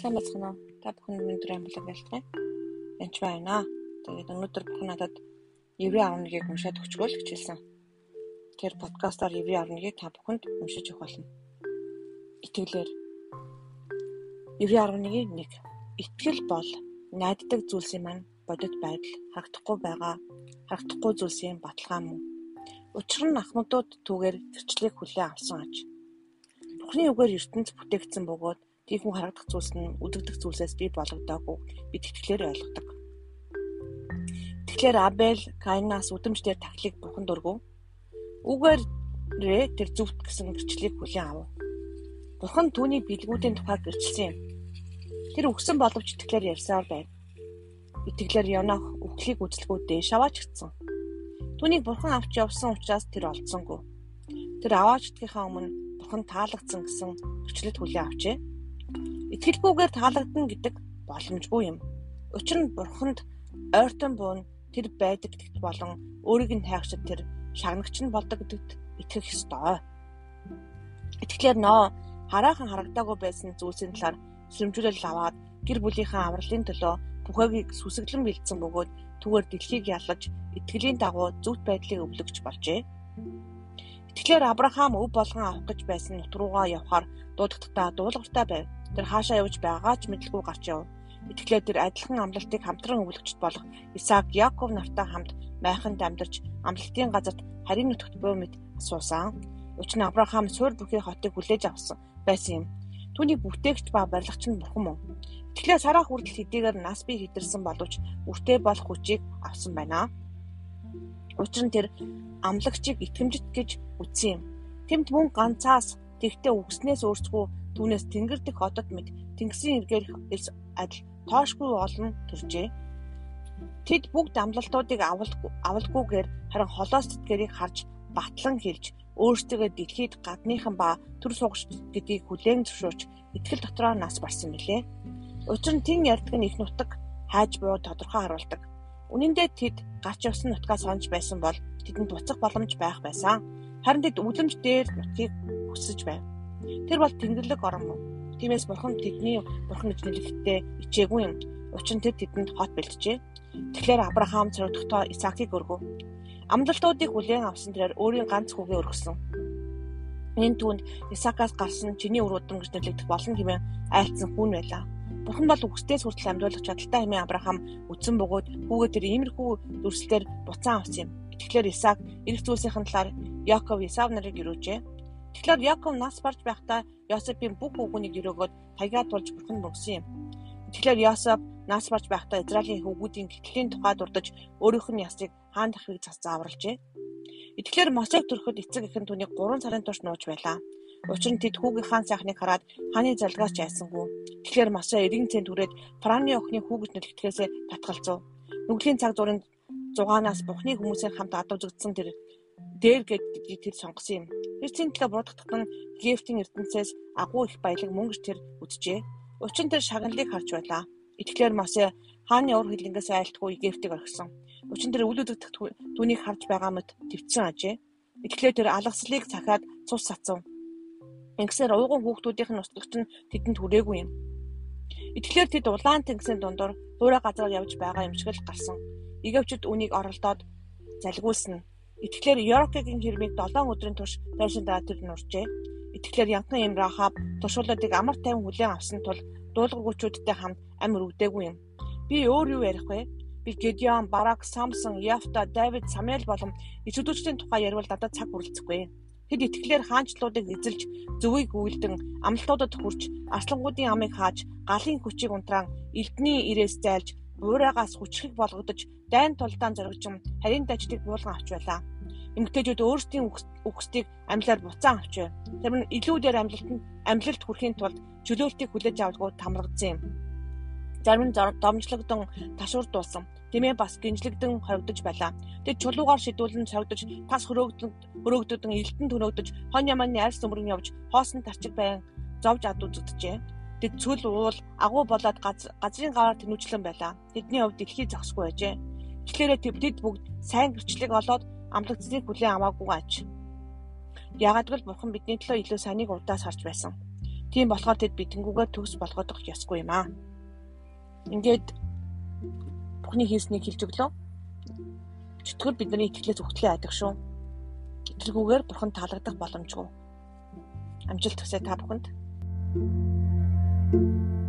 Сайн бацхан уу? Та бүхэнд өнөөдөр амблаг байлтгая. Янч байна. Тэгээд өнөөдөр бүхэн надад Еврей 11-ийг уншаад өчгөөл хичээлсэн. Тэр подкастаар Еврей 11-ийг та бүхэнд уншиж өгөх болно. Итгэлээр Еврей 11-ийн 1. Итгэл бол найддаг зүйлсийн маань бодит байдал харагдахгүй байгаа харагдахгүй зүйлсийн баталгаа мөн. Учир нь ахмадууд түүгээр зөрчлийг хүлээн авсан аж. Бурхны үгээр ертөнц бүтээгдсэн бөгөөд Тийхүү харагдах зүйлс нь үдэгдэх зүйлсээс бий болгодоогүй бид итгэлээр ойлгодог. Тэгэхээр Абель Каинаас үдэмжээр тахлыг бурханд өргөв. Үгээрээ тэр зүвт гэсэн гэрчлэлийг хүлээн авав. Бурхан түүний бэлгүүдийн тухай гэрчилсэн юм. Тэр өгсөн боловч итгэлээр ярьсаар байв. Итгэлээр Янох үхлийг аваач гисэн. Түүнийг бурхан авч явсан учраас тэр олдсонгүй. Тэр аваач итгэхаа өмнө бурхан таалагдсан гэсэн гэрчлэлд хүлээн авчээ. Итгэлгүйгээр таалагдана гэдэг боломжгүй юм. Учир нь бурханд ойртон буун тэр байдаг гэдэгт болон өөрийг нь хайгчид тэр шагнагч нь болдог гэдэгт итгэх ёстой. Итгэлээр нөө хараахан харагдаагүй байсан зүйлсийн талаар сэрэмжүүлэл аваад гэр бүлийнхээ авралын төлөө бүхэгийг сүсэглэн бэлдсэн бөгөөд түгээр дэлхийг яллаж итгэлийн дагуу зөвхт байдлыг өвлөгч болжээ. Итгэлээр Авраам өв болгон авах гэж байсан нут руугаа явхаар дуудахтаа дуулууртай байв. Тэр хаашаа явж байгаагаа ч мэдлгүй гарч яв. Итгэлээ тэр адилхан амлалтыг хамтран өвлөгчд болох Исаак, Яаков нартай хамт майханд амьдарч амлалтын газарт харийн нутагт буй мэд асуусан. Учир нь Авраам суур бүхий хотыг хүлээж авсан байсан юм. Түүний бүтээгч ба барилгач нь бурхан мөн. Итгэлээ сараа хүртэл хэдийгээр нас бие хидэрсэн боловч үртэй болох хүчийг авсан байна. Учир нь тэр амлагчийг итгэмжит гэж үзсэн юм. Тэмд мөн ганцаас тэгтээ үгснээс өөрсдөө Түүнээс тэнгэр дэх одод мэд тэнгисийн эргээр адил тоошгүй олон төржээ. Тэд бүгд амлалтуудыг авалгүйгээр харин холоос тэтгэрийг харж батлан хэлж өөрсдөө дэлхийд гадныхан ба төр сугч гэдгийг хүлээн зөвшөөрч итгэл дотроо нас барсан билээ. Учир нь тэн ярьдаг нь их нутаг хайж буй тодорхой харуулдаг. Үнэн дээр тэд гарч явсан нутгаа сонж байсан бол тэдэнд буцах боломж байх байсан. Харин тэд үлэмж дээр нутгийг хүсэж байв. Тэр бол тэнгэрлэг орон мөн. Тиймээс бурхан тэдний бурхан гэж нэлэхдээ ичээгүй юм. Учир нь тэр тэдэнд хот бэлджээ. Тэгэхээр Авраам цорогдохдоо Исаакийг өргөв. Амлалтуудыг хүлээн авсан тэрээр өөрийн ганц хүүгээ өргөсөн. Энэ түүнд Исаакаас гарсан чиний үр өдрөн гэж нэрлэгдэх болно хэмээн айлцсан хүн байлаа. Бурхан бол үгсдээс хүртэл амьдруулах чадaltaй хэмээн Авраам үдсэн бөгөөд хүүгээ тэр иймэрхүү дүрслэлээр буцаан авсан юм. Тэгэхээр Исаак эрх зүйлсийн талаар Яков Исав нарыг ирүүжээ. Тэгэхээр Яков нас барж байхдаа Йосепийн бүх хүүгүнийг өрөөгөөд таяа тулж бурхан мөргсөн юм. Тэгэхээр Йосеп нас барж байхдаа Израилийн хүүгүүдийн гэтгэлийн тухай дурдж өөрийнх нь ясыг хаан дахыг цас зааварлжээ. Тэгэхээр Мосег төрөхөд эцэг эхэн түүнийг 3 сарын турш нууж байлаа. Учир нь тэд хүүгийн хаан сайхныг хараад хааны залгаас ч айсангүй. Тэгэхээр Мосе эргэн цэнд түрээд Франы охины хүүгэж нэлгэтгэхээсээ татгалзав. Нүглийн цаг зуурын зугаанаас бухны хүмүүсийн хамт адавжигдсан тэр дээр гэдгийг тэр сонгосон юм. Эрцийн төлөө буруудахтан Гефтийн эрдэнцээс агуу их баялаг мөнгөж тэр үджээ. Учир нь тэр шагналыг харж байлаа. Итгэлээр Мосе хааны ур хилэнгээс айлтгүй Гефтийг орхисон. Учир нь тэр үл өдөгдөх түүнийг харж байгаа мэт твцсэн ажээ. Итгэлээр тэр алгаслыг цахаад цус сацсан. Ингэсээр ууган хүүхдүүдийнх нь устгагч нь тэдэнд хүрээгүй юм. Итгэлээр тэд улаан тэнгисийн дундуур хуурай газараар явж байгаа юм шиг л гарсан. Игавчд үнийг оролдоод залгуулсан. Итгэлээр Йоркегийн хэрмийг 7 өдрийн турш дайсан дараа тэр нуржээ. Итгэлээр янхан юм Рахаб туршуулуудыг амар тайван хүлээн авсан тул дуулгаргуучуудтай хамт амир өгдөөгүй юм. Би өөр юу ярих вэ? Би Гедеон, Барак, Самсон, Яфта, Давид, Самуэль болон ичүүдчдийн тухай ярил надад цаг хүрэлцэхгүй. Тэд итгэлээр хаанчлуудыг эзэлж, зөвийг үйлдэн, амлалтуудад хүрч, арслангуудын амыг хааж, галын хүчийг унтраан, элдний ирээс зайлж, буурайгаас хүчрэг болгодож дайн тулдаан зоригжин харийн даждыг буулган авч байлаа. Эмэгтэйчүүд өөрсдийн үхсдийг амьлаар буцаан авч байв. Тэр нь илүүдээр амьлалтанд амьлалт хүрэхийн тулд чөлөөлтийг хүлээж авалгүй тамрагдсан юм. Зарим домжлогдсон ташуурдуулсан. Тэмээ бас гинжлэгдэн хоригдож байлаа. Тэд чулуугаар шидүүлэн согдож, тас хөрөөгдөн хөрөөгдөн элдэн төнөөгдөж, хон ямааны арьс өмрөн явж, хоосон тарчиг байн зовж ад үзэгдэжээ. Тэд цүл уул агуу болоод газрын гаваар тэнүүчлэн байлаа. Тэдний хувьд дэлхий зогсгүй байжээ. Тэгэхээр тэд бүгд сайн гэрчлэг олоод амлагдсныг хүлээн аваагүй аж. Яагад бол бурхан бидний төлөө илүү сайныг урдаас харж байсан. Тийм болохоор тэд бидэнгүүгээр төгс болгоодох ёсгүй юм аа. Ингээд Бурхны хийснийг хэлж өглөө. Чөтгөр бидний итгэлээс үхтлээ айдаг шүү. Итгэлгүйгээр Бурхан таалагдах боломжгүй. Амжилт хүсье та бүхэнд. thank you